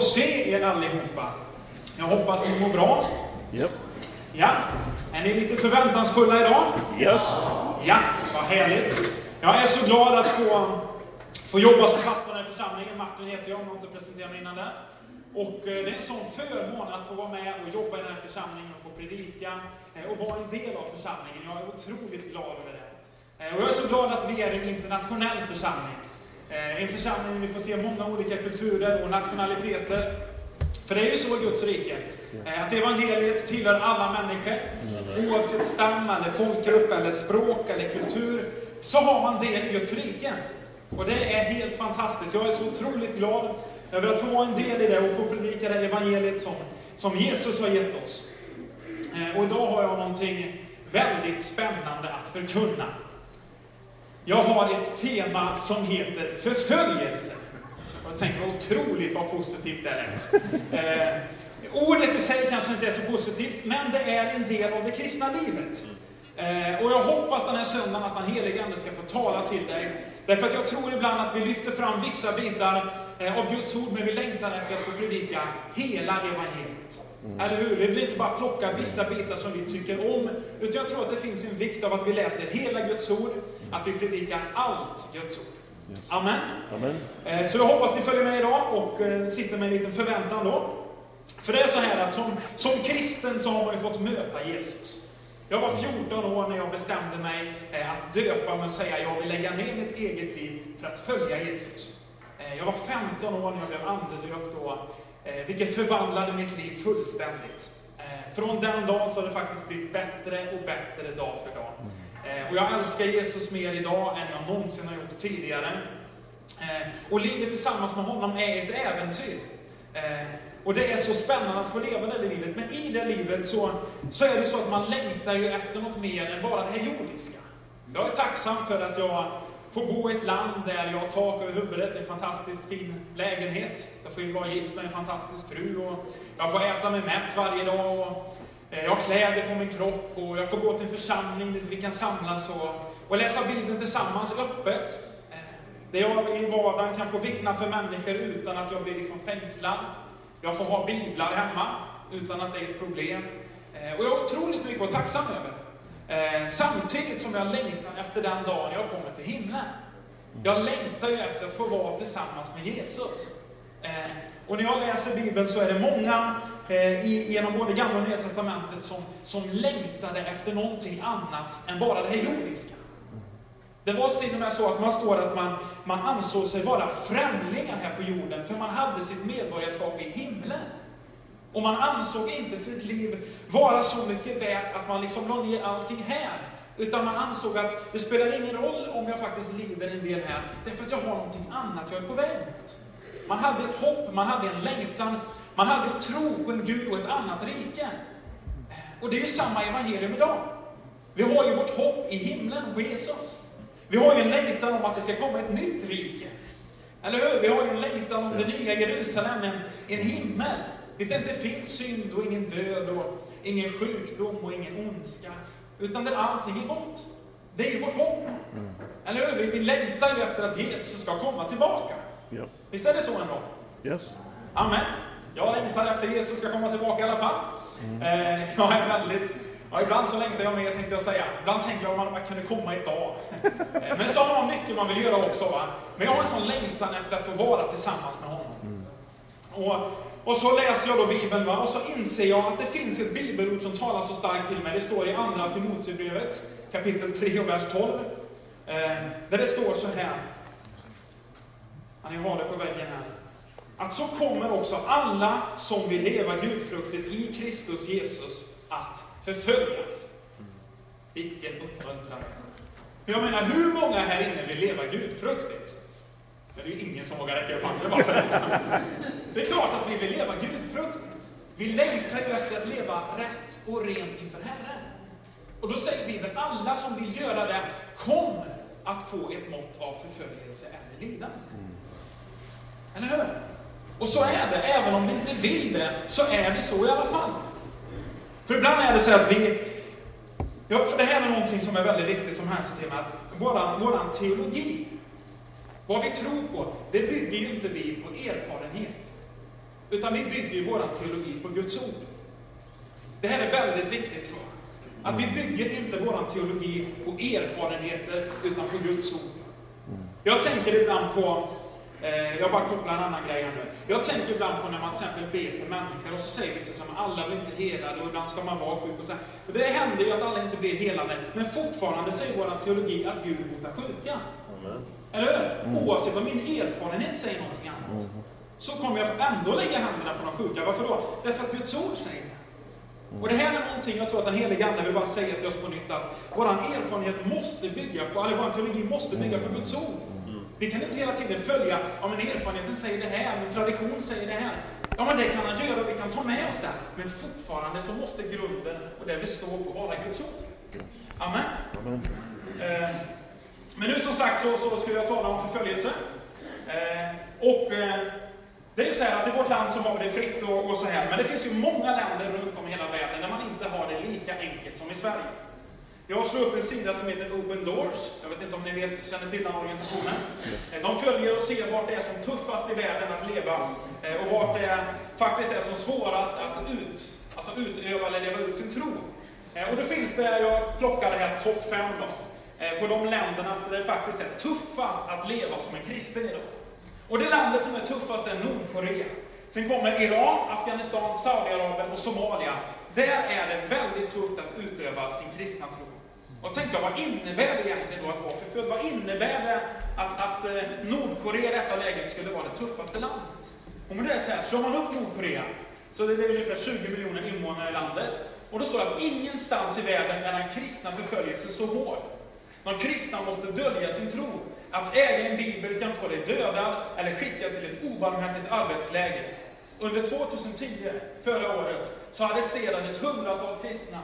att se er allihopa. Jag hoppas ni mår bra. Yep. Ja, är ni lite förväntansfulla idag? Yes. Ja, vad härligt. Jag är så glad att få, få jobba som pastor i församlingen. Martin heter jag, om jag inte presenterat mig innan det. Och eh, det är en sån förmån att få vara med och jobba i den här församlingen och få predika eh, och vara en del av församlingen. Jag är otroligt glad över det. Eh, Och jag är så glad att vi är en internationell församling. Eh, En församling där vi får se många olika kulturer och nationaliteter. För det är ju så i Guds rike, eh, att evangeliet tillhör alla människor. Oavsett stam, eller folkgrupp, eller språk eller kultur, så har man del i Guds rike. Och det är helt fantastiskt. Jag är så otroligt glad över att få vara en del i det och få predika det evangeliet som, som Jesus har gett oss. Eh, Och idag har jag någonting väldigt spännande att förkunna. Jag har ett tema som heter förföljelse. Jag tänker vad otroligt vad positivt det är. Eh, ordet i sig kanske inte är så positivt, men det är en del av det kristna livet. Eh, och jag hoppas den här söndagen att den helige Ande ska få tala till dig. Därför att jag tror ibland att vi lyfter fram vissa bitar eh, av Guds ord, men vi längtar efter att få predika hela evangeliet. Eller hur? Vi vill inte bara plocka vissa bitar som vi tycker om, utan jag tror att det finns en vikt av att vi läser hela Guds ord, att vi predikar allt Guds ord. Amen. Amen. Eh, Så jag hoppas ni följer med idag och eh, sitter med en liten förväntan då. För det är så här att som, som kristen så har man ju fått möta Jesus. Jag var 14 år när jag bestämde mig eh, att döpa mig och säga jag vill lägga ner mitt eget liv för att följa Jesus. Jag var 15 år när jag blev andedöpt då, vilket förvandlade mitt liv fullständigt. Från den dagen så har det faktiskt blivit bättre och bättre dag för dag. Eh, och jag älskar Jesus mer idag än jag någonsin har gjort tidigare. Eh, och livet tillsammans med honom är ett äventyr. Eh, och det är så spännande att få leva det livet. Men i det livet så, så är det så att man längtar ju efter något mer än bara det här jordiska. Jag är tacksam för att jag får bo i ett land där jag har tak över huvudet, en fantastiskt fin lägenhet. Jag får ju vara gift med en fantastisk fru och jag får äta mig mätt varje dag. Och Eh, jag har kläder på min kropp och jag får gå till en församling där vi kan samlas och, och läsa Bibeln tillsammans öppet. Eh, där jag i vardagen kan få vittna för människor utan att jag blir liksom fängslad. Jag får ha biblar hemma utan att det är ett problem. Eh, och jag har otroligt mycket att vara tacksam över. Samtidigt som jag längtar efter den dagen jag kommer till himlen. Jag längtar ju efter att få vara tillsammans med Jesus. Och när jag läser Bibeln så är det många eh, genom både Gamla och Nya Testamentet som, som längtade efter någonting annat än bara det här jordiska. Det var till och med så att man står att man, man ansåg sig vara främlingar här på jorden, för man hade sitt medborgarskap i himlen. Och man ansåg inte sitt liv vara så mycket värt att man liksom la ner allting här. Utan man ansåg att det spelar ingen roll om jag faktiskt lider en del här, därför att jag har någonting annat jag är på väg mot. Man hade ett hopp, man hade en längtan, man hade en tro på en Gud och ett annat rike. Och det är ju samma evangelium idag. Vi har ju vårt hopp i himlen på Jesus. Vi har ju en längtan om att det ska komma ett nytt rike. Eller hur? Vi har ju en längtan om det nya Jerusalem, en, en himmel. Där det inte finns synd och ingen död och ingen sjukdom och ingen ondska. Utan där allting är gott. Det är ju vårt hopp. Eller hur? Vi, vi längtar ju efter att Jesus ska komma tillbaka. Yep. Visst är det så ändå? Yes. Amen. Jag längtar efter Jesus ska komma tillbaka i alla fall. Eh, jag är väldigt... Ja, ibland så längtar jag mer, tänkte jag säga. Ibland tänker jag om man, man kunde komma idag. Eh, men så har man mycket man vill göra också. Va? Men jag har en sån längtan efter att få vara tillsammans med honom. Och, och så läser jag då Bibeln va? och så inser jag att det finns ett bibelord som talar så starkt till mig. Det står i Andra Timoteusbrevet, kapitel 3 och vers 12. Eh, där det står så här. Ja, ni har det på väggen här. Att så kommer också alla som vill leva gudfruktigt i Kristus Jesus att förföljas. Vilken uppmuntran. Jag menar, hur många här inne vill leva gudfruktigt? Men det är ju ingen som vågar räcka upp handen bara för det. Det är klart att vi vill leva gudfruktigt. Vi längtar ju efter att leva rätt och rent inför Herren. Och då säger Bibeln, alla som vill göra det kommer att få ett mått av förföljelse eller lidande. Eller hur? Och så är det, även om vi inte vill det, så är det så i alla fall. För ibland är det så att vi... Ja, för det här är någonting som är väldigt viktigt som hänsyn till mig, att våran, våran teologi, vad vi tror på, det bygger ju inte vi på erfarenhet. Utan vi bygger ju vår teologi på Guds ord. Det här är väldigt viktigt tror jag. Att vi bygger inte vår teologi på erfarenheter, utan på Guds ord. Jag tänker ibland på, jag bara kopplar en annan grej här nu. Jag tänker ibland på när man till exempel ber för människor och så säger vissa som alla blir inte helade och ibland ska man vara sjuk och så här. Och det händer ju att alla inte blir helade, men fortfarande säger vår teologi att Gud botar sjuka. Amen. Eller hur? Mm. Oavsett om min erfarenhet säger någonting annat. Mm. Så kommer jag ändå lägga händerna på de sjuka. Varför då? Därför att Guds ord säger det. Och det här är någonting jag tror att den helige Ande vill bara säga till oss på nytt att vår erfarenhet måste bygga på, eller vår teologi måste bygga på Guds ord. Vi kan inte hela tiden följa, ja men erfarenheten säger det här, min tradition säger det här. Ja men det kan han göra, vi kan ta med oss det. Men fortfarande så måste grunden och det vi står på vara Guds ord. Amen. Amen. Eh, men nu som sagt så, så ska jag tala om förföljelse. Eh, och eh, det är så här att i vårt land så har vi det fritt och, och, så här, men det finns ju många länder runt om i hela världen där man inte har det lika enkelt som i Sverige. Jag slår upp en sida som heter Open Doors. Jag vet inte om ni vet, känner till den organisationen. Eh, de följer och ser vart det är som tuffast i världen att leva eh, och vart det faktiskt är som svårast att ut, alltså utöva eller leva ut sin tro. Eh, och då finns det, jag plockade här topp 5 då, på de länderna där det faktiskt är tuffast att leva som en kristen idag. Och det landet som är tuffast är Nordkorea. Sen kommer Iran, Afghanistan, Saudiarabien och Somalia. Där är det väldigt tufft att utöva sin kristna tro. Och tänkte jag, vad innebär det egentligen då att vara förföljd? Vad innebär det att, att eh, Nordkorea i detta läget skulle vara det tuffaste landet? Om det är så här, slår man upp Nordkorea, så det är ungefär 20 miljoner invånare i landet. Och då står det att ingenstans i världen är den kristna förföljelsen så hård. De kristna måste dölja sin tro. Att äga en bibel kan få dig dödad eller skickad till ett obarmhärtigt arbetsläger. Under 2010, förra året, så arresterades hundratals kristna.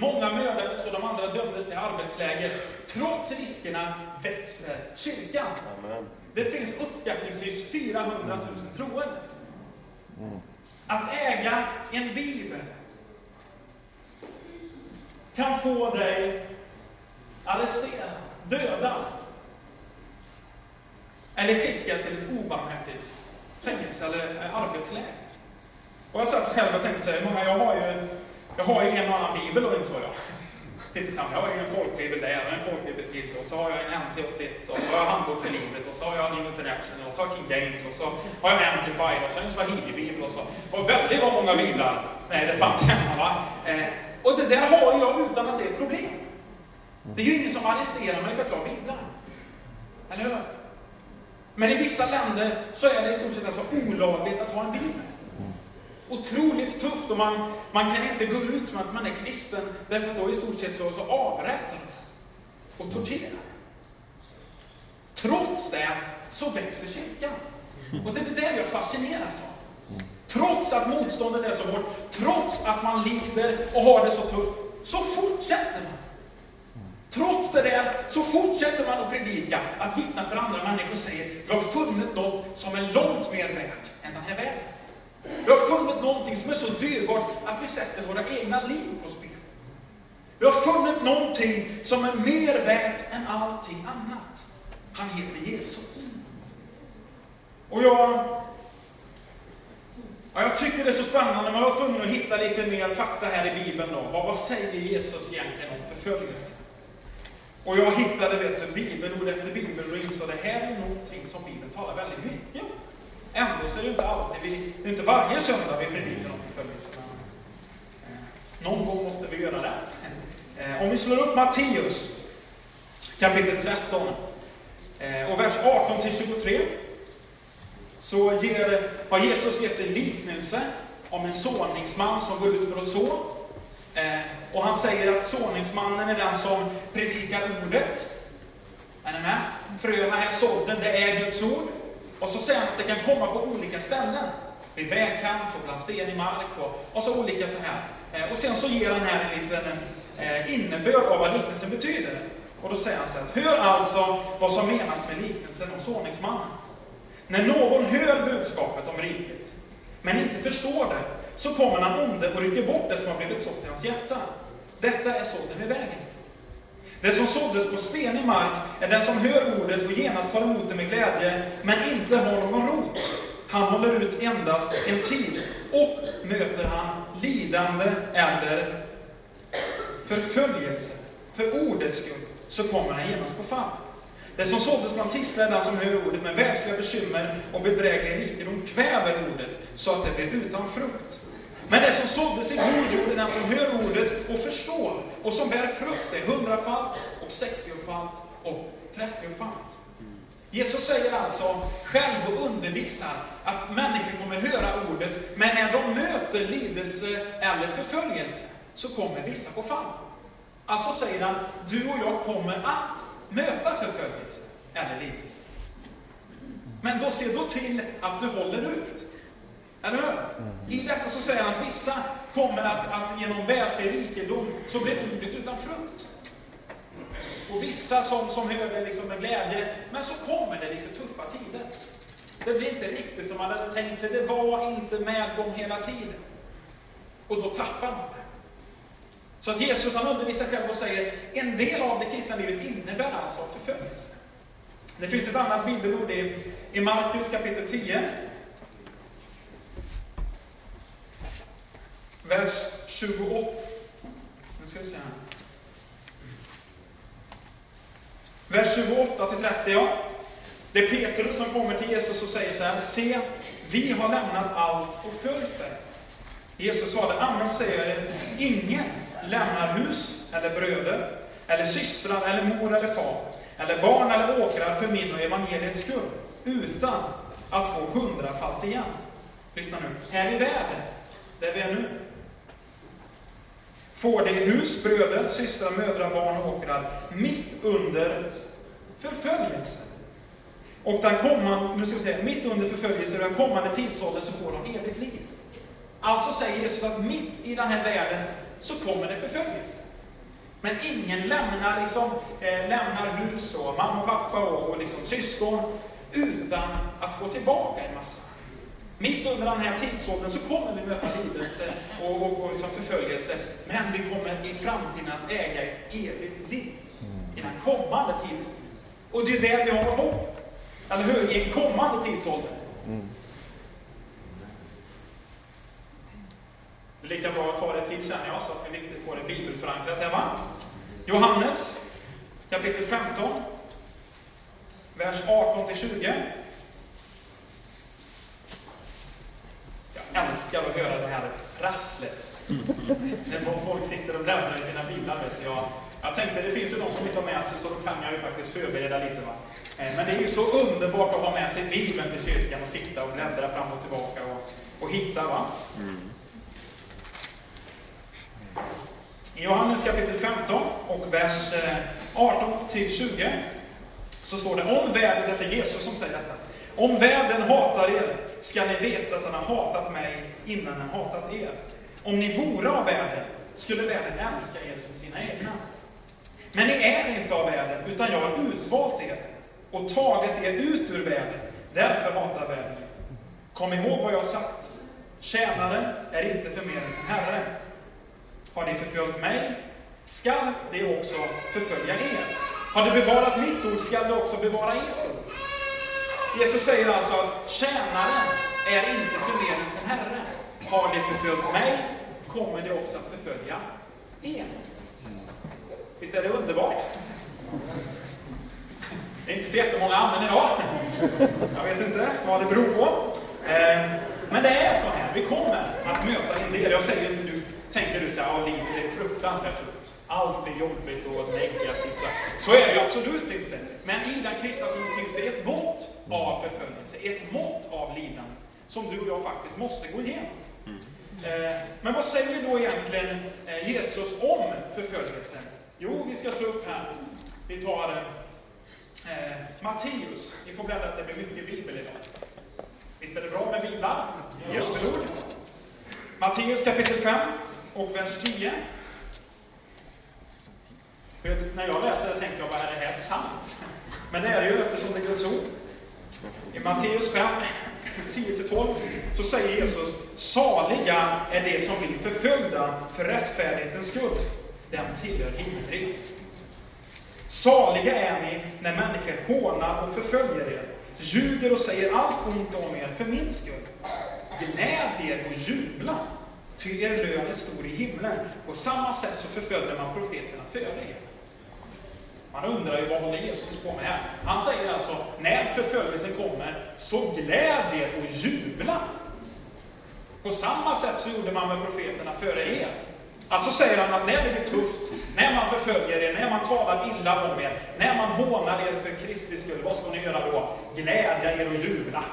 Många mördades och de andra dömdes till arbetsläger. Trots riskerna växer kyrkan. Amen. Det finns uppskattningsvis 400 000 troende. Mm. Att äga en bibel kan få dig arresterad, dödad eller skickad till ett obarmhärtigt fängelse eller arbetsläger. Och jag satt själv och tänkte så här, många, jag har ju, jag har ju en och annan bibel då insåg jag. Tillsammans. jag har ju en folkbibel där, och en folkbibel till, och så har jag en NT81, och så har jag Handbok för livet, och så har jag New International, och så har jag King James, och så har jag Amplify, och så en Swahili-bibel, och så. Det var väldigt många biblar nej, det fanns hemma. Va? Eh, och det där har jag utan att det är ett problem. Det är ju ingen som arresterar mig för att jag har biblar. Eller hur? Men i vissa länder så är det i stort sett alltså olagligt att ha en bibel. Otroligt tufft och man, man kan inte gå ut som att man är kristen därför att då i stort sett så, så avrättar och torterar. Trots det så växer kyrkan. Och det är det där jag fascineras av. Trots att motståndet är så hårt, trots att man lider och har det så tufft, så fortsätter man. Trots det där så fortsätter man att predika, att vittna för andra människor och säger, vi har funnit något som är långt mer värt än den här världen. Vi har funnit någonting som är så dyrbart att vi sätter våra egna liv på spel. Vi har funnit någonting som är mer värt än allting annat. Han heter Jesus. Och jag, ja, jag tycker det är så spännande, man var tvungen att hitta lite mer fakta här i Bibeln. Då. Vad, vad säger Jesus egentligen om förföljelse? Och jag hittade vet du, bibelord efter bibelord och insåg att det här är någonting som Bibeln talar väldigt mycket om. Ändå så är det inte alltid, vi, det är inte varje söndag vi predikar om förföljelse. Eh, någon gång måste vi göra det. Eh, om vi slår upp Matteus kapitel 13 eh, och vers 18 till 23 så ger, har Jesus gett en liknelse om en såningsman som går ut för att så. Och han säger att såningsmannen är den som predikar ordet. Är ni med? Fröna här sådden, det är Guds ord. Och så säger han att det kan komma på olika ställen. Vid vägkant och bland sten i mark och, och så olika så här. Eh, och sen så ger han här en liten eh, innebörd av vad liknelsen betyder. Och då säger han så här, hör alltså vad som menas med liknelsen om såningsmannen. När någon hör budskapet om riket, men inte förstår det, så kommer han onde och rycker bort det som har blivit sått i hans hjärta. Detta är sådden i vägen. Det som såddes på stenig mark är den som hör ordet och genast tar emot det med glädje, men inte har någon rot. Han håller ut endast en tid. Och möter han lidande eller förföljelse för ordets skull, så kommer han genast på fall. Det som såddes bland tistlar är den som hör ordet, men världsliga bekymmer och bedräglig rikedom kväver ordet, så att det blir utan frukt. Men det som såddes i god jord är den som hör ordet och förstår, och som bär frukt är hundrafalt, och sextiofalt och trettiofalt. Jesus säger alltså själv och undervisar att människor kommer höra ordet, men när de möter lidelse eller förföljelse så kommer vissa på fall. Alltså säger han, du och jag kommer att möta förföljelse eller lidelse. Men då se då till att du håller ut. Eller hur? I detta så säger han att vissa kommer att, att genom världslig rikedom så blir ordet utan frukt. Och vissa som, som hör det liksom med glädje, men så kommer det lite tuffa tider. Det blir inte riktigt som man hade tänkt sig, det var inte medgång hela tiden. Och då tappar man det. Så att Jesus han undervisar själv och säger, en del av det kristna livet innebär alltså förföljelse. Det finns ett annat bibelord i, i Markus kapitel 10. Vers 28. Nu ska vi se här. Vers 28 till 30, ja. Det är Petrus som kommer till Jesus och säger så här, se, vi har lämnat allt och följt dig. Jesus svarade, amen säger jag ingen lämnar hus, eller bröder, eller systrar, eller mor eller far, eller barn eller åkrar för min och evangeliets skull, utan att få hundrafalt igen. Lyssna nu. Här i världen, där vi är nu, får de hus, bröder, systrar, mödrar, barn och åkrar mitt under förföljelse. Och den kommande, nu ska vi säga, mitt under förföljelse och den kommande tidsåldern så får de evigt liv. Alltså säger Jesus att mitt i den här världen så kommer det förföljelse. Men ingen lämnar, liksom, eh, lämnar hus och mamma och pappa och, och liksom syskon utan att få tillbaka en massa. Mitt under den här tidsåldern så kommer vi möta lidelse och, och, och liksom förföljelse, men vi kommer i framtiden att äga ett evigt liv i den kommande tidsåldern. Och det är där vi har vårt hopp. Eller hur? I en kommande tidsålder. Mm. Lika bra att ta det till känner jag, så att vi riktigt får det bibelförankrat här, va? Johannes kapitel 15, vers 18-20 20. Jag älskar att höra det här prasslet. När folk sitter och bläddrar i sina biblar. Vet jag. jag tänkte, det finns ju de som inte har med sig, så då kan jag ju faktiskt förbereda lite. Va? Eh, men det är ju så underbart att ha med sig Bibeln till kyrkan och sitta och bläddra fram och tillbaka och, och hitta. Va? Mm. I Johannes kapitel 15 och vers 18 eh, till 20 så står det om världen, detta är Jesus som säger detta. Om världen hatar er ska ni veta att han har hatat mig innan han hatat er. Om ni vore av världen skulle världen älska er som sina egna. Men ni är inte av världen, utan jag har utvalt er och tagit er ut ur världen. Därför hatar världen. Kom ihåg vad jag har sagt. Tjänaren är inte för mer än sin herre. Har ni förföljt mig, skall det också förfölja er. Har ni bevarat mitt ord, skall det också bevara er. Jesus säger alltså att tjänaren är inte för mer än sin herre. Har det förföljt mig, kommer det också att förfölja er. Visst är det underbart? Det är inte så jättemånga amen idag. Jag vet inte vad det beror på. Eh, men det är så här, vi kommer att möta en del. Jag säger inte nu tänker du så här, ja, livet är fruktansvärt. Allt blir jobbigt och negativt. Så är det absolut inte. Men i den kristna tron finns det ett mått av förföljelse, ett mått av lidande, som du och jag faktiskt måste gå igenom. Eh, men vad säger då egentligen eh, Jesus om förföljelsen? Jo, vi ska slå upp här. Vi tar eh, Matteus. Ni får bläddra, det blir mycket bibel idag. Visst är det bra med biblar? Bibelord. Matteus kapitel 5 och vers 10. När jag läser det tänker jag, vad är det här sant? Men det är det ju eftersom det är Guds ord. I Matteus 5, 10-12, så säger Jesus, saliga är de som blir förföljda för rättfärdighetens skull. Dem tillhör himmelriket. Saliga är ni när människor hånar och förföljer er, ljuger och säger allt ont om er för min skull. Gläd er och jubla, ty er lön är stor i himlen. På samma sätt så förföljde man profeterna före er. Man undrar ju vad håller Jesus på med här? Han säger alltså, när förföljelsen kommer, så gläd er och jubla. På samma sätt så gjorde man med profeterna före er. Alltså säger han att när det blir tufft, när man förföljer er, när man talar illa om er, när man hånar er för Kristi skull, vad ska ni göra då? Glädja er och jubla.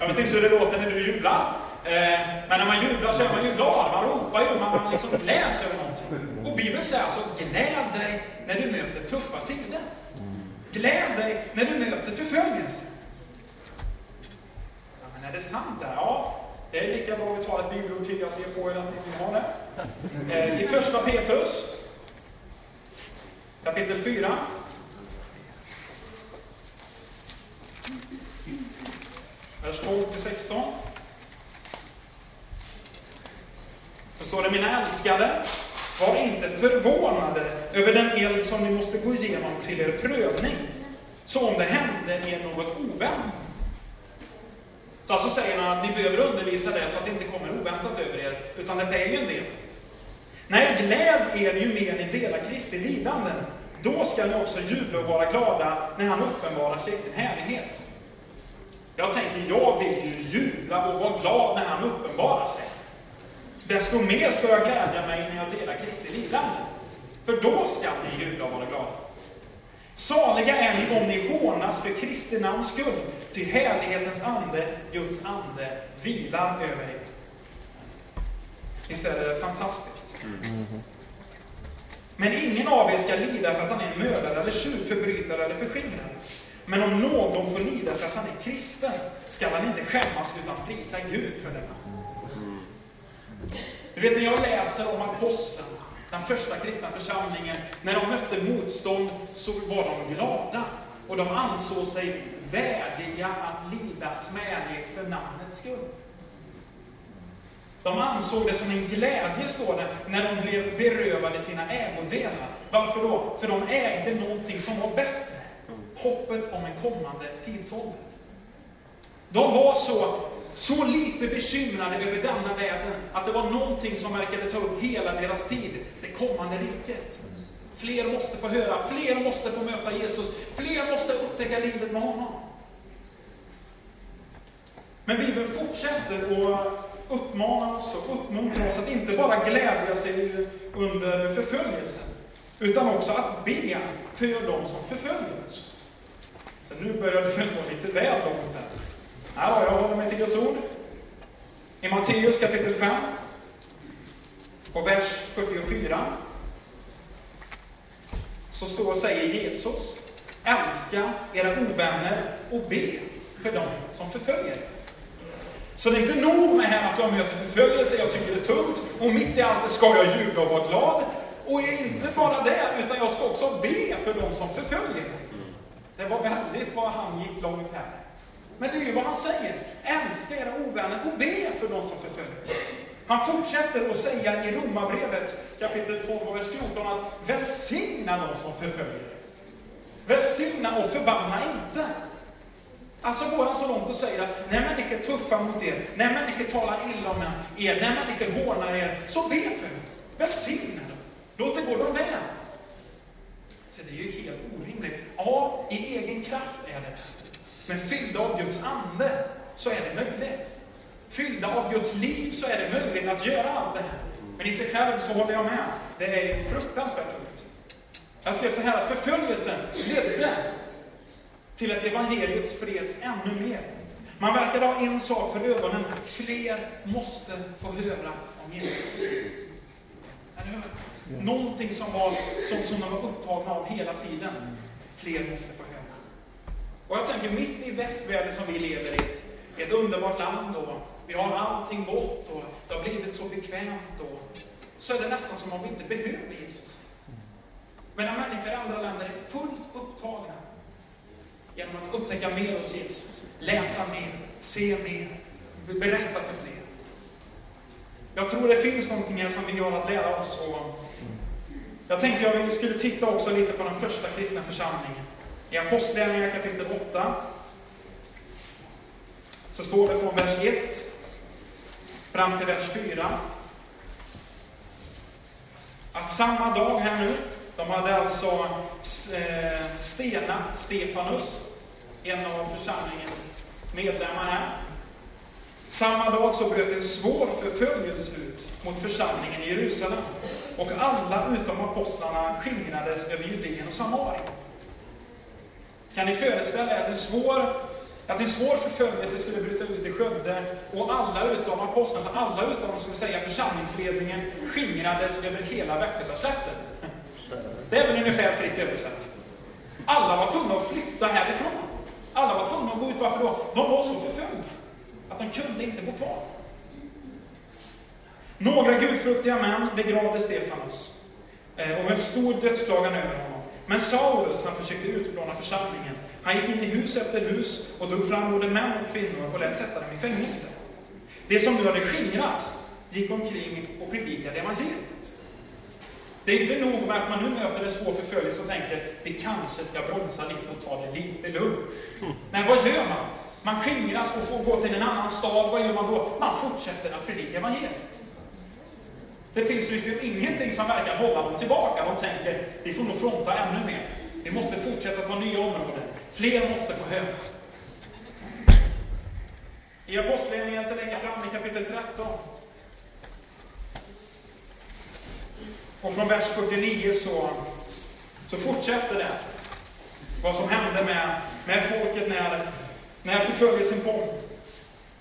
Jag vet inte hur det låter när du jublar. Eh, men när man jublar så är man ju glad, man ropar ju, man liksom gläds över någonting. Bibeln säger alltså, gläd dig när du möter tuffa tider. Gläd dig när du möter förföljelse. Ja, men är det sant där? Ja, det är lika bra att vi tar ett bibelord till, jag ser på er att ni vill ha det. Eh, I första Petrus, kapitel 4. Vers 12 till 16. Så står det, mina älskade, var inte förvånade över den eld som ni måste gå igenom till er prövning, så om det hände er något oväntat. Så alltså säger han att ni behöver undervisa det så att det inte kommer oväntat över er, utan detta är ju en del. Nej, gläds er ju mer ni delar Kristi lidanden. Då ska ni också jubla och vara glada när han uppenbarar sig i sin härlighet. Jag tänker, jag vill ju jubla och vara glad när han uppenbarar sig. Desto mer ska jag glädja mig när jag delar Kristi lidande. För då ska ni jubla och vara glada. Saliga är ni om ni hånas för Kristi namns skull, ty härlighetens ande, Guds ande, vilar över er. Visst är det fantastiskt? Mm. Men ingen av er ska lida för att han är en mördare, eller tjuv, förbrytare eller förskingrare. Men om någon får lida för att han är kristen, ska han inte skämmas utan prisa Gud för denna. Du vet, när jag läser om apostlarna, den första kristna församlingen, när de mötte motstånd så var de glada. Och de ansåg sig värdiga att lida smärlighet för namnets skull. De ansåg det som en glädje, står det, när de blev berövade sina ägodelar. Varför då? För de ägde någonting som var bättre. Hoppet om en kommande tidsålder. De var så, så lite bekymrade över denna världen att det var någonting som verkade ta upp hela deras tid, det kommande riket. Fler måste få höra, fler måste få möta Jesus, fler måste upptäcka livet med honom. Men Bibeln fortsätter och uppmanar oss och uppmuntrar oss att inte bara glädja sig under förföljelsen, utan också att be för dem som förföljer oss. Så nu börjar det väl gå lite väl långt här. Ja, jag håller mig till Guds ord. I Matteus kapitel 5, och vers 44, så står och säger Jesus, älska era ovänner och be för dem som förföljer er. Så det är inte nog med här att jag möter förföljelse, jag tycker det är tungt, och mitt i allt det ska jag jubla och vara glad. Och inte bara det, utan jag ska också be för dem som förföljer. Det var väldigt vad han gick långt här. Men det är ju vad han säger. Älska era ovänner och be för de som förföljer. Han fortsätter att säga i Romarbrevet kapitel 12 vers 14 att välsigna de som förföljer. Välsigna och förbanna inte. Alltså går han så långt och säger att när människor är tuffa mot er, när människor talar illa om er, när människor hånar er, så be för dem. Välsigna dem. Låt det gå dem väl. Så det är ju helt orimligt. Ja, i egen kraft är det. Men fyllda av Guds ande så är det möjligt. Fyllda av Guds liv så är det möjligt att göra allt det här. Men i sig själv så håller jag med. Det är fruktansvärt tufft. Jag skrev så här att förföljelsen ledde till att evangeliet spreds ännu mer. Man verkade ha en sak för ögonen. Fler måste få höra om Jesus. Eller hur? Någonting som, var, som, som de var upptagna av hela tiden. Fler måste få höra. Och jag tänker mitt i västvärlden som vi lever i, ett, ett underbart land och vi har allting gott och det har blivit så bekvämt och så är det nästan som om vi inte behöver Jesus. Medan människor i andra länder är fullt upptagna genom att upptäcka mer hos Jesus, läsa mer, se mer, berätta för fler. Jag tror det finns någonting här som vi har att lära oss. Och jag tänkte att vi skulle titta också lite på den första kristna församlingen. I Apostlagärningarna kapitel 8 så står det från vers 1 fram till vers 4 att samma dag här nu, de hade alltså eh, stenat Stefanus, en av församlingens medlemmar här. Samma dag så bröt en svår förföljelse ut mot församlingen i Jerusalem och alla utom apostlarna skingrades över Judeen och Samarien. Kan ni föreställa er att en svår, att en svår förföljelse skulle bryta ut i Skövde och alla utom apostlarna, så alla utom de skulle säga församlingsledningen, skingrades över hela Västgötaslätten? Det är väl ungefär fritt översatt. Alla var tvungna att flytta härifrån. Alla var tvungna att gå ut. Varför då? De var så förföljda att de kunde inte bo kvar. Några gudfruktiga män begravde Stefanus eh, och höll stor dödsklagan över honom. Men Saulus, han försökte utplåna församlingen. Han gick in i hus efter hus och drog fram både män och kvinnor och lät sätta dem i fängelse. Det som nu hade skingrats gick omkring och predikade evangeliet. Det är inte nog med att man nu möter en svår förföljelse och tänker vi kanske ska bromsa lite och ta det lite lugnt. Men vad gör man? Man skingras och får gå till en annan stad. Vad gör man då? Man fortsätter att predika evangeliet. Det finns liksom ingenting som verkar hålla dem tillbaka. De tänker, vi får nog fronta ännu mer. Vi måste fortsätta ta nya områden. Fler måste få höra. I Apostlagärningarna inte längre fram i kapitel 13. Och från vers 49 så, så fortsätter det. Vad som hände med, med folket när, när förföljelsen kom.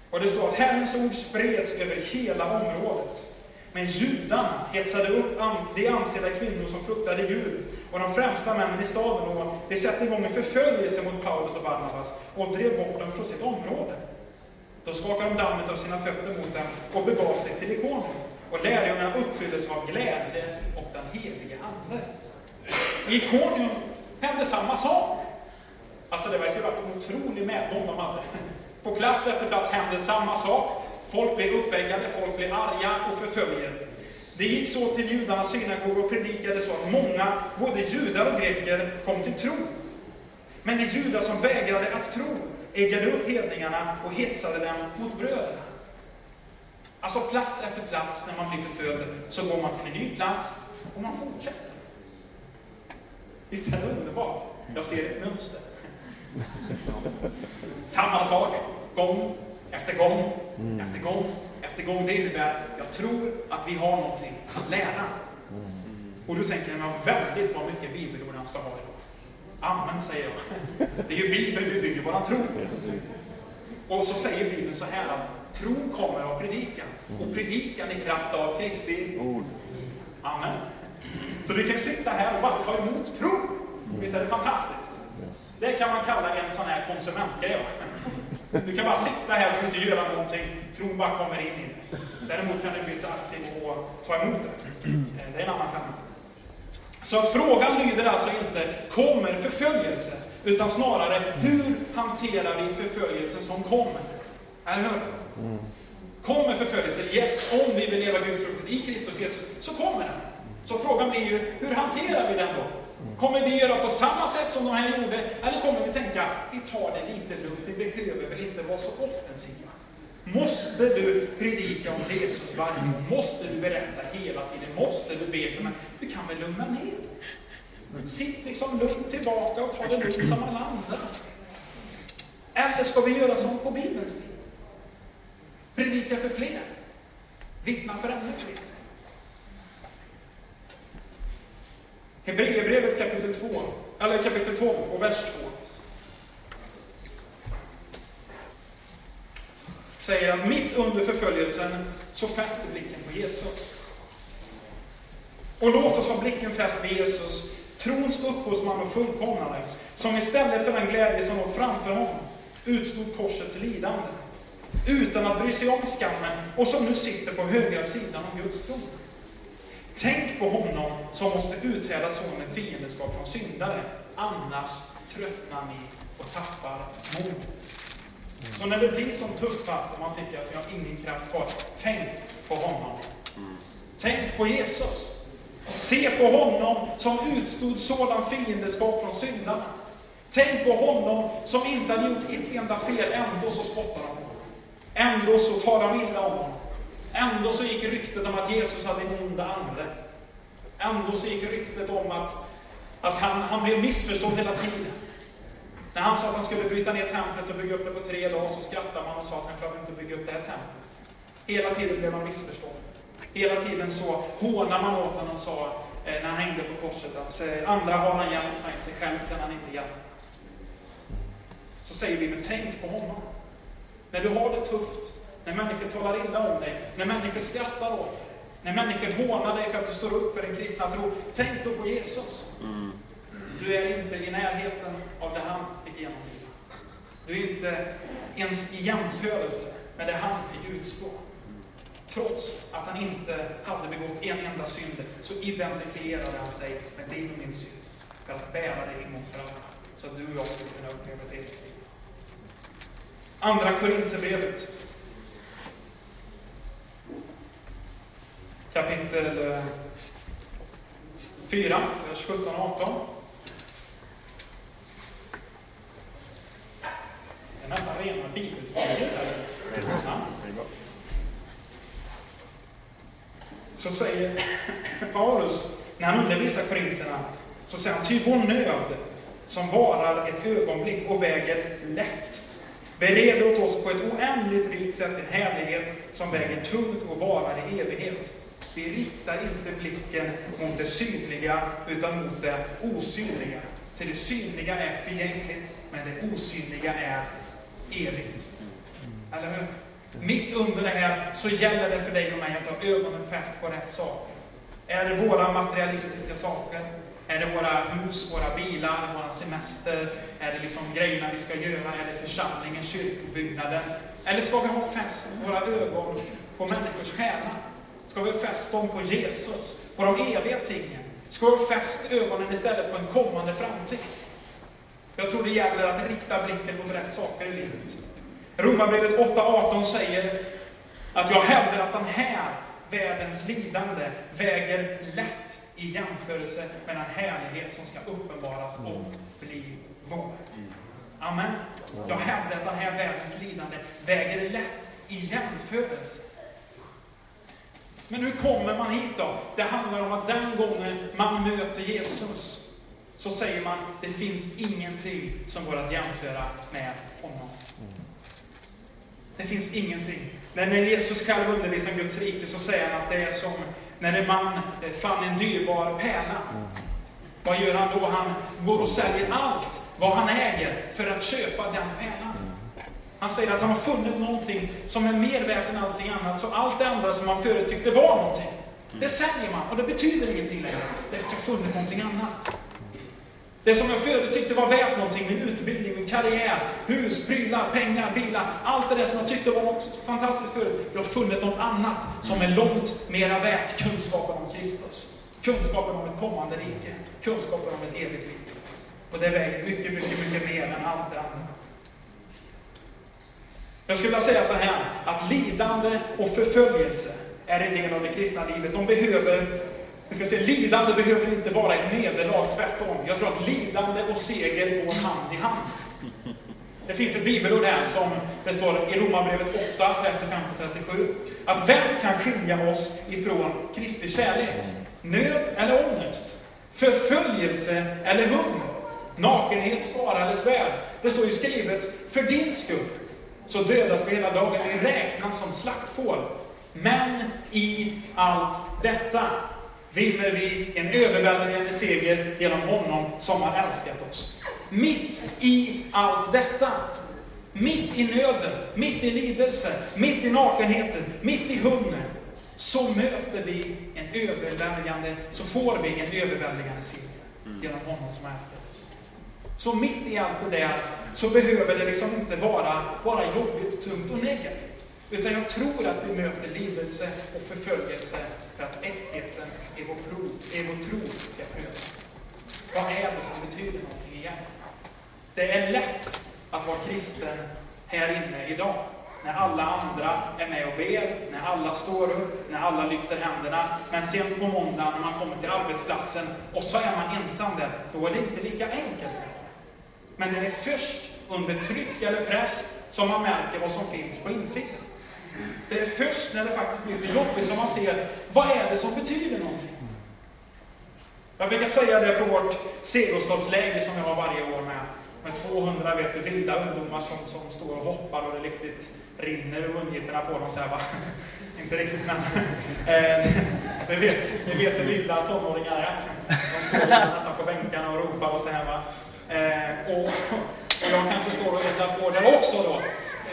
Och det står att Herrens ord spreds över hela området. Men judarna hetsade upp de ansedda kvinnor som fruktade Gud och de främsta männen i staden och de satte igång en förföljelse mot Paulus och Barnabas och drev bort dem från sitt område. Då skakade de dammet av sina fötter mot dem och begav sig till Ikonium. Och lärjungarna uppfylldes av glädje och den helige Ande. I Ikonium hände samma sak. Alltså det verkar ha varit en otrolig medgång de hade. På plats efter plats hände samma sak. Folk blev uppeggade, folk blev arga och förföljde. Det gick så till judarnas synagogor och predikade så att många, både judar och greker, kom till tro. Men de judar som vägrade att tro eggade upp hedningarna och hetsade dem mot bröderna. Alltså plats efter plats när man blir förföljd så går man till en ny plats och man fortsätter. Visst är det underbart? Jag ser ett mönster. Samma sak, gång efter gång, mm. efter gång, efter gång. Det innebär, jag tror att vi har någonting att lära. Mm. Och då tänker jag, väldigt vad mycket bibelord han ska ha idag. Amen, säger jag. Det är ju Bibeln vi bygger våran tro Och så säger Bibeln så här att tro kommer av predikan. Och predikan i kraft av Kristi ord. Amen. Så du kan sitta här och bara ta emot tro. Visst är det fantastiskt? Det kan man kalla en sån här konsumentgrej. Du kan bara sitta här och inte göra någonting. Tron bara kommer in i dig. Däremot kan du bli aktiv och ta emot det. Eh, det är en annan femma. Så att frågan lyder alltså inte, kommer förföljelse? Utan snarare, hur hanterar vi förföljelsen som kommer? Eller hur? Kommer förföljelse? Yes, om vi vill leva gudfruktigt i Kristus Jesus, så kommer den. Så frågan blir ju, hur hanterar vi den då? Kommer vi göra på samma sätt som de här gjorde? Eller kommer vi tänka, vi tar det lite lugnt, vi behöver väl inte vara så offensiva? Måste du predika om Jesus varje gång? Måste du berätta hela tiden? Måste du be för mig? Du kan väl lugna ner dig? Sitt liksom lugnt tillbaka och ta det lugnt som alla andra. Eller ska vi göra som på Bibelns tid? Predika för fler. Vittna för ännu fler. Hebreerbrevet kapitel 2, eller kapitel 12 och vers 2. Säger att mitt under förföljelsen så fäster blicken på Jesus. Och låt oss ha blicken fäst vid Jesus, trons upphovsman och fullkomnare, som istället för den glädje som låg framför honom utstod korsets lidande, utan att bry sig om skammen, och som nu sitter på högra sidan om Guds tron. Tänk på honom som måste uthärda så med fiendskap från syndare. Annars tröttnar ni och tappar mod. Så när det blir som tuffast och man tycker att vi har ingen kraft kvar, tänk på honom. Tänk på Jesus. Se på honom som utstod sådan fiendeskap från syndarna. Tänk på honom som inte hade gjort ett enda fel, ändå så spottar de på Ändå så tar de illa om honom. Ändå så gick ryktet om att Jesus hade en ond ande. Ändå så gick ryktet om att, att han, han blev missförstådd hela tiden. När han sa att han skulle bryta ner templet och bygga upp det på tre dagar så skrattade man och sa att han klarade inte att bygga upp det här templet. Hela tiden blev han missförstådd. Hela tiden så hånade man åt honom och sa eh, när han hängde på korset att andra har han hjälpt, men sig själv kan han inte hjälpa. Så säger vi, men tänk på honom. När du har det tufft, när människor talar illa om dig, när människor skrattar åt dig, när människor hånar dig för att du står upp för den kristna tro, tänk då på Jesus. Mm. Du är inte i närheten av det han fick genomlida. Du är inte ens i jämförelse med det han fick utstå. Trots att han inte hade begått en enda synd, så identifierade han sig med din och min synd. För att bära gång för alla. Så att du och jag skulle kunna uppleva det. Andra Korinthierbrevet. Kapitel eh, 4, vers 17 och 18. Det är nästan rena bibelstudier här. Så säger Paulus, när han undervisar korintierna, så säger han, ty vår nöd som varar ett ögonblick och väger lätt, bereder åt oss på ett oändligt rikt sätt en härlighet som väger tungt och varar i evighet. Vi riktar inte blicken mot det synliga, utan mot det osynliga. Till det synliga är förgängligt, men det osynliga är evigt. Eller hur? Mitt under det här så gäller det för dig och mig att ha ögonen fäst på rätt saker. Är det våra materialistiska saker? Är det våra hus, våra bilar, våra semester? Är det liksom grejerna vi ska göra? Är det församlingen, kyrkobyggnaden? Eller ska vi ha fäst våra ögon på människors själar? Ska vi ha fäst dem på Jesus, på de eviga tingen? Ska vi ha fäst ögonen istället på en kommande framtid? Jag tror det gäller att rikta blicken mot rätt saker i livet. Romarbrevet 8.18 säger att jag hävdar att den här världens lidande väger lätt i jämförelse med den härlighet som ska uppenbaras och bli vår. Amen. Jag hävdar att den här världens lidande väger lätt i jämförelse. Men hur kommer man hit då? Det handlar om att den gången man möter Jesus, så säger man, det finns ingenting som går att jämföra med honom. Det finns ingenting. När Jesus själv undervisar om Guds rike så säger han att det är som när en man fann en dyrbar pärla. Vad gör han då? Han går och säljer allt vad han äger för att köpa den pärlan. Han säger att han har funnit någonting som är mer värt än allting annat. Så allt det andra som han förut tyckte var någonting, det säljer man och det betyder ingenting längre. Det är att jag har funnit någonting annat. Det som jag förut tyckte var värt någonting, min utbildning, min karriär, hus, prylar, pengar, bilar, allt det där som jag tyckte var något fantastiskt förut. Jag har funnit något annat som är långt mera värt kunskapen om Kristus. Kunskapen om ett kommande rike, kunskapen om ett evigt liv. Och det väger mycket, mycket, mycket mer än allt det andra. Jag skulle vilja säga så här, att lidande och förföljelse är en del av det kristna livet. De behöver vi ska säga, lidande behöver inte vara ett nederlag, tvärtom. Jag tror att lidande och seger går hand i hand. Det finns ett bibelord här som det står i Romarbrevet 8, 35-37. Att vem kan skilja oss ifrån Kristi kärlek? Nöd eller ångest? Förföljelse eller hunger? Nakenhet, fara eller svärd? Det står ju skrivet, för din skull så dödas vi hela dagen, vi räknas som slaktfår. Men i allt detta vinner vi en överväldigande seger genom honom som har älskat oss. Mitt i allt detta, mitt i nöden, mitt i lidelse, mitt i nakenheten, mitt i hunger, så möter vi en överväldigande, så får vi en överväldigande seger genom honom som har älskat oss. Så mitt i allt det där så behöver det liksom inte vara bara jobbigt, tungt och negativt. Utan jag tror att vi möter lidelse och förföljelse för att äktheten i vår, pro, i vår tro ska prövas. Vad är det som betyder någonting egentligen? Det är lätt att vara kristen här inne idag. När alla andra är med och ber, när alla står upp, när alla lyfter händerna. Men sen på måndag när man kommer till arbetsplatsen och så är man ensam där, då är det inte lika enkelt. Men det är först under tryck eller press som man märker vad som finns på insidan. Det är först när det faktiskt blir lite jobbigt som man ser, vad är det som betyder någonting? Jag brukar säga det på vårt segelstoppsläger som vi har varje år med, med 200 vet du, vilda ungdomar som, som står och hoppar och det riktigt rinner ur mungiporna på dem. Så här, va? Inte riktigt, men eh, vi, vet, vi vet hur vilda tonåringar är. De står nästan på bänkarna och ropar och så här. Va? Eh, och, och jag kanske står och letar på där också då.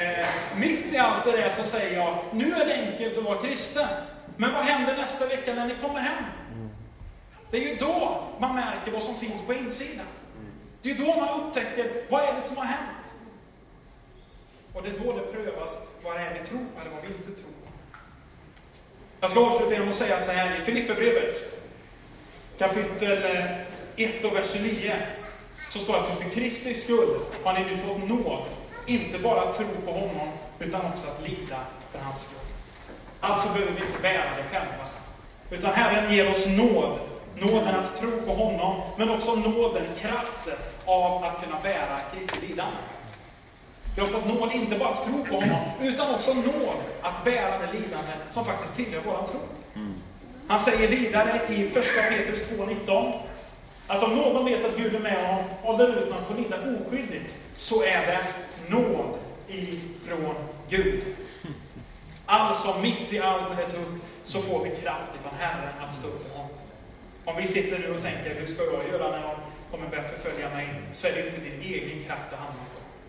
Eh, mitt i allt det där så säger jag, nu är det enkelt att vara kristen. Men vad händer nästa vecka när ni kommer hem? Det är ju då man märker vad som finns på insidan. Det är då man upptäcker, vad är det som har hänt? Och det är då det prövas, vad det är vi tror på eller vad vi inte tror på. Jag ska avsluta genom att säga så här i Filipperbrevet, kapitel eh, 1 och vers 9 så står det att för Kristi skull har ni nu fått nåd, inte bara att tro på honom, utan också att lida för hans skull. Alltså behöver vi inte bära det själva, utan Herren ger oss nåd Nåden att tro på honom, men också nåden, kraften av att kunna bära Kristi lidande. Vi har fått nåd inte bara att tro på honom, utan också nåd att bära det lidande som faktiskt tillhör vår tro. Han säger vidare i 1 Petrus 2.19 att om någon vet att Gud är med honom och håller ut att få lida oskyldigt, så är det nåd ifrån Gud. Alltså, mitt i allt när det är tufft, så får vi kraft ifrån Herren att stå upp för honom. Om vi sitter nu och tänker, hur ska jag göra när de kommer börja förfölja mig? Så är det inte din egen kraft det handlar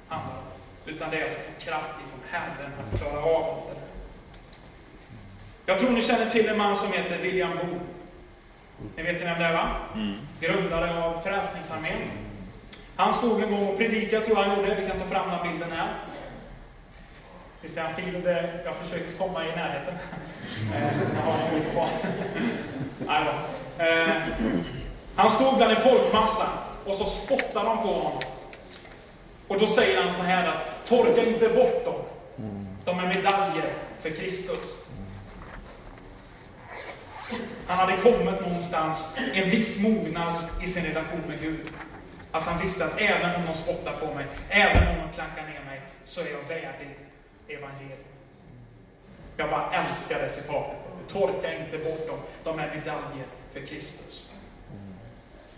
om. Utan det är att få kraft ifrån Herren att klara av det. Jag tror ni känner till en man som heter William Booth. Ni vet vem det är va? Mm. Grundare av Frälsningsarmén. Han stod en gång och predikade, tror jag han gjorde. Vi kan ta fram den bilden här. Vi ser en där jag försöker komma i närheten. Jag har en bit kvar. Eh, han stod bland en folkmassa och så spottade de på honom. Och då säger han så här att torka inte bort dem. De är medaljer för Kristus. Han hade kommit någonstans, en viss mognad i sin relation med Gud. Att han visste att även om de spottar på mig, även om de klankar ner mig, så är jag värdig evangeliet. Jag bara älskar det citatet. Torka inte bort dem, de är medaljer för Kristus.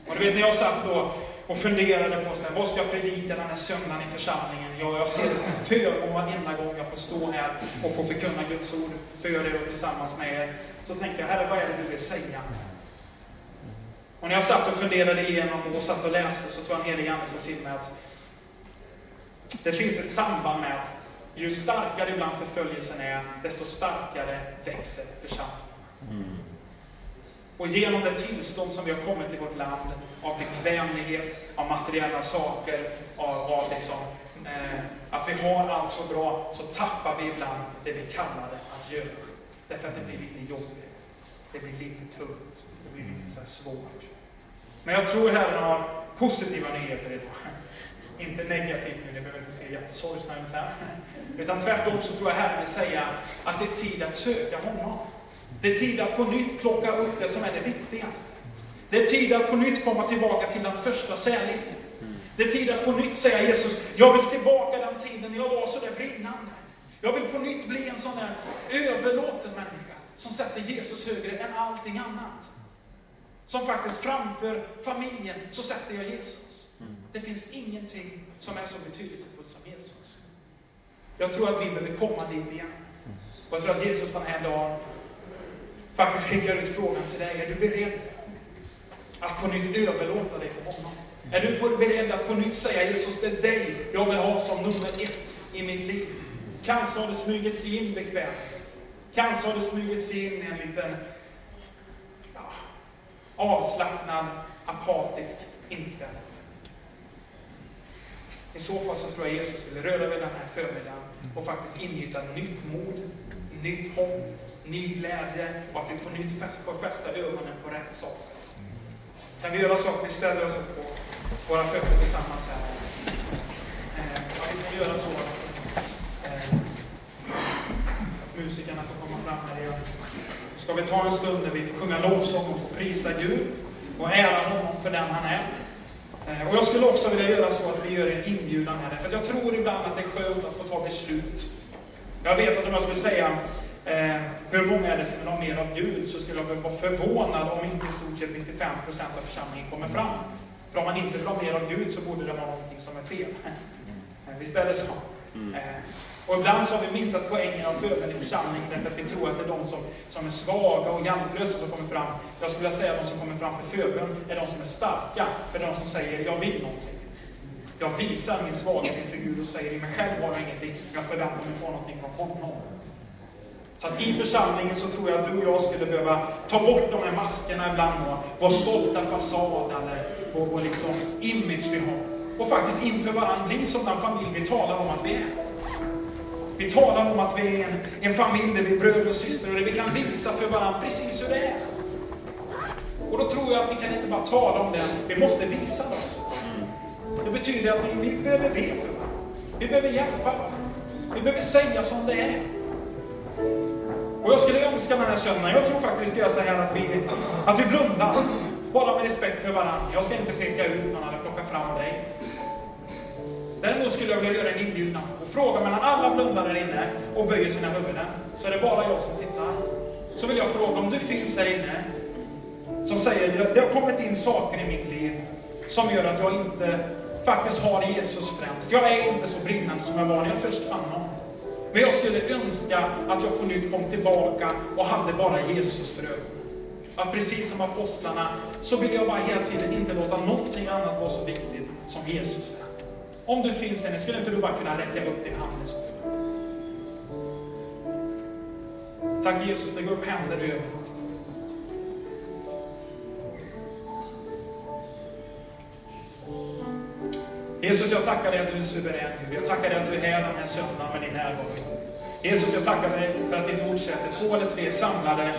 Och du vet, när jag satt då och funderade på så här, vad ska jag predika den här söndagen i församlingen? Ja, jag ser det som en förmån varenda gång jag får stå här och få förkunna Guds ord för er och tillsammans med er. Så tänkte jag, Herre, vad är det du vill säga? Och när jag satt och funderade igenom och satt och läste så tror jag en helig Ande sa till mig att det finns ett samband med att ju starkare ibland förföljelsen är, desto starkare växer församlingen. Mm. Och genom det tillstånd som vi har kommit i vårt land, av bekvämlighet, av materiella saker, av, av liksom, eh, att vi har allt så bra, så tappar vi ibland det vi kallade att göra. Därför att det blir lite jobbigt. Det blir lite tungt. Det blir lite så svårt. Men jag tror Herren har positiva nyheter idag. Inte negativt nu, ni behöver inte se jättesorgsna ut här. Utan tvärtom så tror jag Herren vill säga att det är tid att söka honom. Det är tid att på nytt plocka upp det som är det viktigaste. Det är tid att på nytt komma tillbaka till den första kärleken. Det är tid att på nytt säga Jesus, jag vill tillbaka den tiden när jag var så där brinnande. Jag vill på nytt bli en sån där överlåten människa som sätter Jesus högre än allting annat. Som faktiskt framför familjen så sätter jag Jesus. Det finns ingenting som är så betydelsefullt som Jesus. Jag tror att vi behöver komma dit igen. Och jag tror att Jesus den här dagen faktiskt skickar ut frågan till dig. Är du beredd att på nytt överlåta dig till honom? Är du beredd att på nytt säga Jesus, det är dig jag vill ha som nummer ett i mitt liv? Kanske har det smugit sig in bekvämt. Kanske har det smugit sig in en liten ja, avslappnad, apatisk inställning. I så fall så tror jag Jesus vill röra vid den här förmiddagen och faktiskt ingjuta nytt mod, nytt hopp, ny glädje och att vi på nytt får fästa ögonen på rätt sak. Kan vi göra så att vi ställer oss upp på våra fötter tillsammans här? Eh, ja, vi kan göra så att musikerna får komma fram här igen. Ska vi ta en stund där vi får sjunga lovsång och få prisa Gud och ära honom för den han är. Eh, och jag skulle också vilja göra så att vi gör en inbjudan här, för jag tror ibland att det är skönt att få ta beslut Jag vet att om jag skulle säga eh, hur många är det som vill ha mer av Gud, så skulle jag vara förvånad om inte i stort sett 95 procent av församlingen kommer fram. För om man inte vill ha mer av Gud så borde det vara någonting som är fel. Visst är det så? Mm. Eh, och ibland så har vi missat poängen av förbön i församlingen därför att vi tror att det är de som, som är svaga och hjälplösa som kommer fram. Jag skulle vilja säga att de som kommer fram för förbön är de som är starka. För de som säger, jag vill någonting. Jag visar min svaghet inför Gud och säger, i mig själv har jag ingenting. Jag förväntar mig få någonting från honom. Så att i församlingen så tror jag att du och jag skulle behöva ta bort de här maskerna ibland och vår stolta fasad eller vår, vår liksom image vi har. Och faktiskt inför varandra bli som den familj vi talar om att vi är. Vi talar om att vi är en, en familj där vi är bröder och systrar och där vi kan visa för varandra precis hur det är. Och då tror jag att vi kan inte bara tala om det, vi måste visa det också. Det betyder att vi, vi behöver be för varandra. Vi behöver hjälpa varandra. Vi behöver säga som det är. Och jag skulle önska den här söndagen, jag tror faktiskt vi ska göra så här att vi, att vi blundar. Bara med respekt för varandra. Jag ska inte peka ut någon eller plocka fram dig. Däremot skulle jag vilja göra en inbjudan och fråga mellan alla blundar där inne och böjer sina huvuden, så är det bara jag som tittar. Så vill jag fråga om du finns här inne, som säger det har kommit in saker i mitt liv som gör att jag inte faktiskt har Jesus främst. Jag är inte så brinnande som jag var när jag först fann honom. Men jag skulle önska att jag på nytt kom tillbaka och hade bara Jesus för ögonen. Att precis som apostlarna så vill jag bara hela tiden inte låta någonting annat vara så viktigt som Jesus är. Om du finns här, skulle inte du bara kunna räcka upp din hand i så fall? Tack Jesus, lägg upp händer överallt. Jesus, jag tackar dig att du är suverän. Jag tackar dig att du är här den här söndagen med din närvaro. Jesus, jag tackar dig för att ditt ord sätter två eller tre samlade,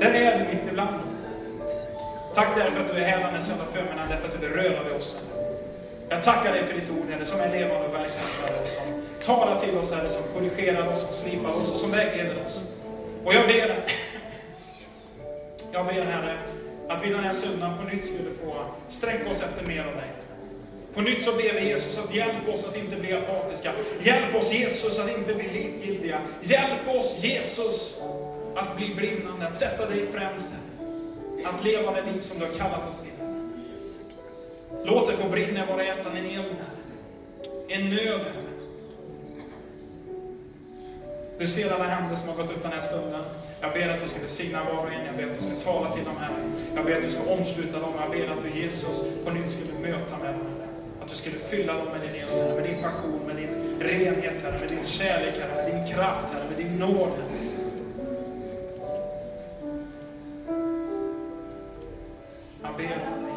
där är du mitt ibland. Tack därför att du är här den här söndagen, förmiddagen, därför att du vill röra vid oss. Jag tackar dig för ditt ord, Herre, som är levande och verksamt, Herre, som talar till oss, Herre, som korrigerar oss, som slipar oss och som vägleder oss. Och jag ber, jag ber, Herre, att vi den här söndagen på nytt skulle få sträcka oss efter mer av dig. På nytt så ber vi Jesus att hjälpa oss att inte bli apatiska. Hjälp oss Jesus att inte bli likgiltiga. Hjälp oss Jesus att bli brinnande, att sätta dig främst. Att leva det liv som du har kallat oss till. Låt det få brinna i våra hjärtan en eld, En nöd, Du ser alla händer som har gått upp den här stunden. Jag ber att du ska välsigna var och en. Jag ber att du ska tala till dem här. Jag ber att du ska omsluta dem. Jag ber att du Jesus på nytt skulle möta med dem. Att du skulle fylla dem med din eld, med din passion, med din renhet, Herre, med din kärlek, Herre, med din kraft, Herre, med din nåd, Herre. Jag ber om dig,